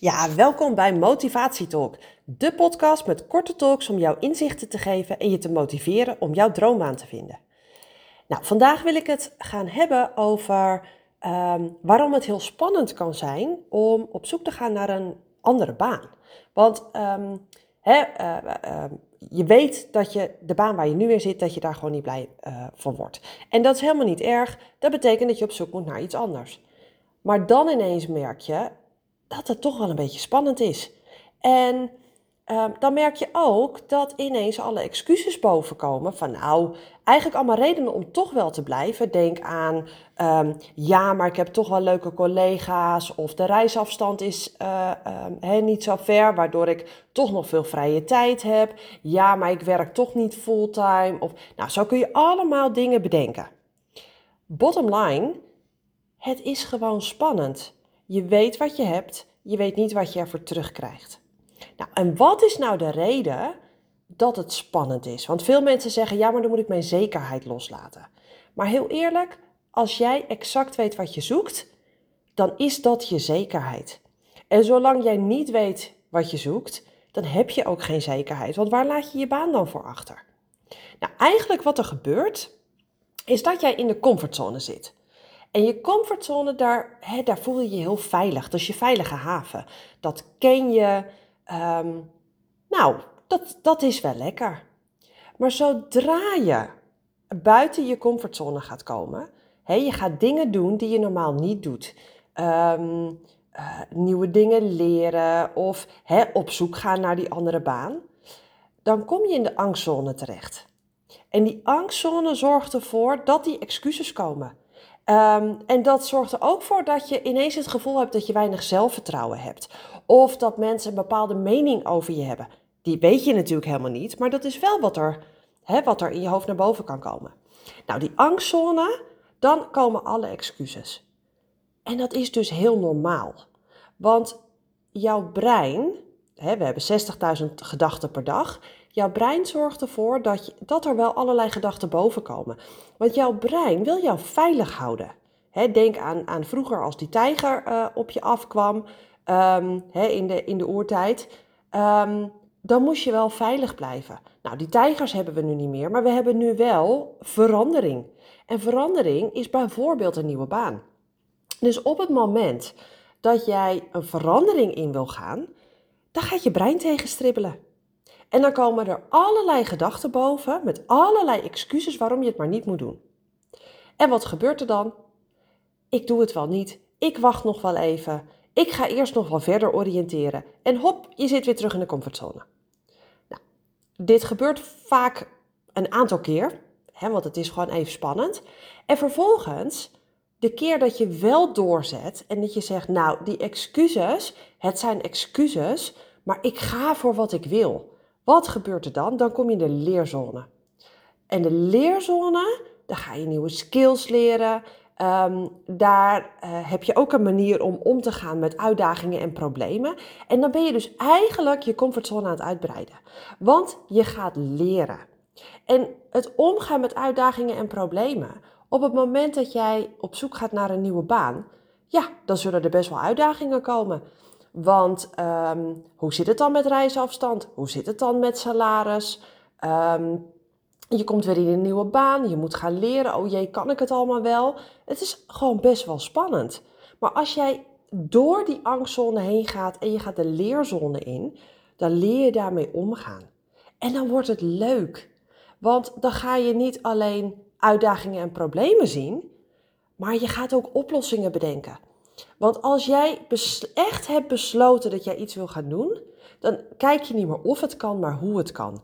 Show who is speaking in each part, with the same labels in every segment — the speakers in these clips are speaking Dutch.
Speaker 1: Ja, welkom bij Motivatietalk, de podcast met korte talks om jou inzichten te geven en je te motiveren om jouw droombaan te vinden. Nou, vandaag wil ik het gaan hebben over ehm, waarom het heel spannend kan zijn om op zoek te gaan naar een andere baan. Want ehm, eh, eh, je weet dat je de baan waar je nu in zit, dat je daar gewoon niet blij uh, van wordt. En dat is helemaal niet erg. Dat betekent dat je op zoek moet naar iets anders. Maar dan ineens merk je, dat het toch wel een beetje spannend is. En uh, dan merk je ook dat ineens alle excuses bovenkomen van nou, eigenlijk allemaal redenen om toch wel te blijven. Denk aan um, ja, maar ik heb toch wel leuke collega's of de reisafstand is uh, uh, niet zo ver, waardoor ik toch nog veel vrije tijd heb. Ja, maar ik werk toch niet fulltime. Of, nou, zo kun je allemaal dingen bedenken. Bottom line, het is gewoon spannend. Je weet wat je hebt, je weet niet wat je ervoor terugkrijgt. Nou, en wat is nou de reden dat het spannend is? Want veel mensen zeggen, ja, maar dan moet ik mijn zekerheid loslaten. Maar heel eerlijk, als jij exact weet wat je zoekt, dan is dat je zekerheid. En zolang jij niet weet wat je zoekt, dan heb je ook geen zekerheid. Want waar laat je je baan dan voor achter? Nou, eigenlijk wat er gebeurt, is dat jij in de comfortzone zit. En je comfortzone, daar, hè, daar voel je je heel veilig. Dat is je veilige haven. Dat ken je. Ehm, nou, dat, dat is wel lekker. Maar zodra je buiten je comfortzone gaat komen, hè, je gaat dingen doen die je normaal niet doet. Ehm, eh, nieuwe dingen leren of hè, op zoek gaan naar die andere baan. Dan kom je in de angstzone terecht. En die angstzone zorgt ervoor dat die excuses komen. Um, en dat zorgt er ook voor dat je ineens het gevoel hebt dat je weinig zelfvertrouwen hebt. Of dat mensen een bepaalde mening over je hebben. Die weet je natuurlijk helemaal niet, maar dat is wel wat er, hè, wat er in je hoofd naar boven kan komen. Nou, die angstzone, dan komen alle excuses. En dat is dus heel normaal. Want jouw brein, hè, we hebben 60.000 gedachten per dag. Jouw brein zorgt ervoor dat, dat er wel allerlei gedachten boven komen. Want jouw brein wil jou veilig houden. denk aan, aan vroeger als die tijger uh, op je afkwam um, in, de, in de oertijd. Um, dan moest je wel veilig blijven. Nou, die tijgers hebben we nu niet meer, maar we hebben nu wel verandering. En verandering is bijvoorbeeld een nieuwe baan. Dus op het moment dat jij een verandering in wil gaan, dan gaat je brein tegenstribbelen. En dan komen er allerlei gedachten boven met allerlei excuses waarom je het maar niet moet doen. En wat gebeurt er dan? Ik doe het wel niet. Ik wacht nog wel even. Ik ga eerst nog wel verder oriënteren. En hop, je zit weer terug in de comfortzone. Nou, dit gebeurt vaak een aantal keer, hè, want het is gewoon even spannend. En vervolgens, de keer dat je wel doorzet en dat je zegt, nou, die excuses, het zijn excuses, maar ik ga voor wat ik wil. Wat gebeurt er dan? Dan kom je in de leerzone. En de leerzone, daar ga je nieuwe skills leren. Um, daar uh, heb je ook een manier om om te gaan met uitdagingen en problemen. En dan ben je dus eigenlijk je comfortzone aan het uitbreiden. Want je gaat leren. En het omgaan met uitdagingen en problemen. Op het moment dat jij op zoek gaat naar een nieuwe baan, ja, dan zullen er best wel uitdagingen komen. Want um, hoe zit het dan met reisafstand? Hoe zit het dan met salaris? Um, je komt weer in een nieuwe baan, je moet gaan leren. Oh jee, kan ik het allemaal wel? Het is gewoon best wel spannend. Maar als jij door die angstzone heen gaat en je gaat de leerzone in, dan leer je daarmee omgaan. En dan wordt het leuk. Want dan ga je niet alleen uitdagingen en problemen zien, maar je gaat ook oplossingen bedenken. Want als jij echt hebt besloten dat jij iets wil gaan doen, dan kijk je niet meer of het kan, maar hoe het kan.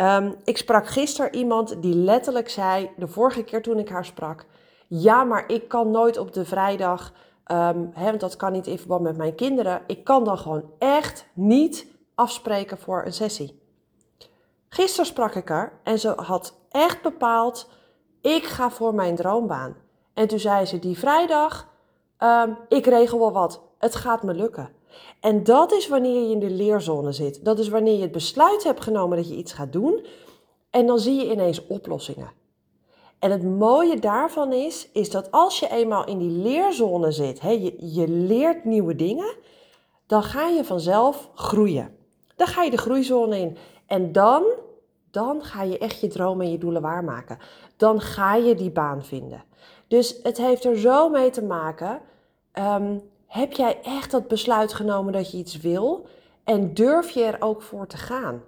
Speaker 1: Um, ik sprak gisteren iemand die letterlijk zei, de vorige keer toen ik haar sprak, ja, maar ik kan nooit op de vrijdag, hè, want dat kan niet in verband met mijn kinderen, ik kan dan gewoon echt niet afspreken voor een sessie. Gisteren sprak ik haar en ze had echt bepaald, ik ga voor mijn droombaan. En toen zei ze, die vrijdag um, ik regel wel wat, het gaat me lukken. En dat is wanneer je in de leerzone zit. Dat is wanneer je het besluit hebt genomen dat je iets gaat doen. En dan zie je ineens oplossingen. En het mooie daarvan is, is dat als je eenmaal in die leerzone zit, je, je leert nieuwe dingen, dan ga je vanzelf groeien. Dan ga je de groeizone in. En dan, dan ga je echt je dromen en je doelen waarmaken. Dan ga je die baan vinden. Dus het heeft er zo mee te maken. Ehm, heb jij echt dat besluit genomen dat je iets wil? En durf je er ook voor te gaan?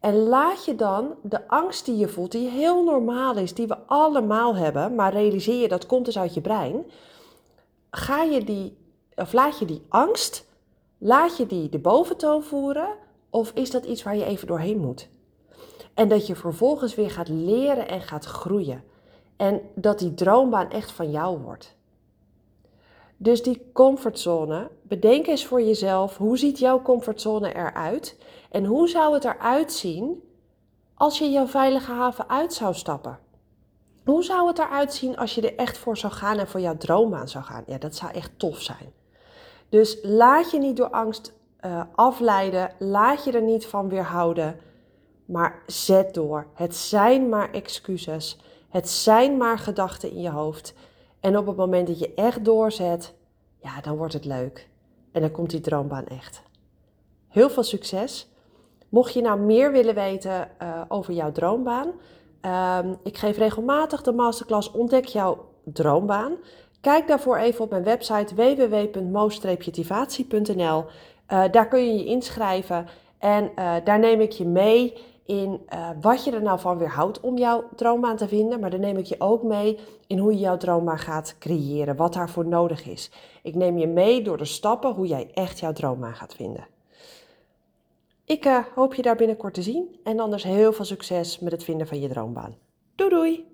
Speaker 1: En laat je dan de angst die je voelt, die heel normaal is, die we allemaal hebben, maar realiseer je dat komt dus uit je brein. Ga je die, of laat je die angst, laat je die de boventoon voeren, of is dat iets waar je even doorheen moet? En dat je vervolgens weer gaat leren en gaat groeien. En dat die droombaan echt van jou wordt. Dus die comfortzone, bedenk eens voor jezelf, hoe ziet jouw comfortzone eruit? En hoe zou het eruit zien als je jouw veilige haven uit zou stappen? Hoe zou het eruit zien als je er echt voor zou gaan en voor jouw droombaan zou gaan? Ja, dat zou echt tof zijn. Dus laat je niet door angst uh, afleiden, laat je er niet van weerhouden, maar zet door. Het zijn maar excuses, het zijn maar gedachten in je hoofd. En op het moment dat je echt doorzet, ja, dan wordt het leuk. En dan komt die droombaan echt. Heel veel succes. Mocht je nou meer willen weten uh, over jouw droombaan, uh, ik geef regelmatig de masterclass Ontdek jouw droombaan. Kijk daarvoor even op mijn website www.mo-tivatie.nl. Uh, daar kun je je inschrijven en uh, daar neem ik je mee in uh, wat je er nou van weerhoudt om jouw droombaan te vinden. Maar dan neem ik je ook mee in hoe je jouw droombaan gaat creëren, wat daarvoor nodig is. Ik neem je mee door de stappen hoe jij echt jouw droombaan gaat vinden. Ik uh, hoop je daar binnenkort te zien en anders heel veel succes met het vinden van je droombaan. Doei doei!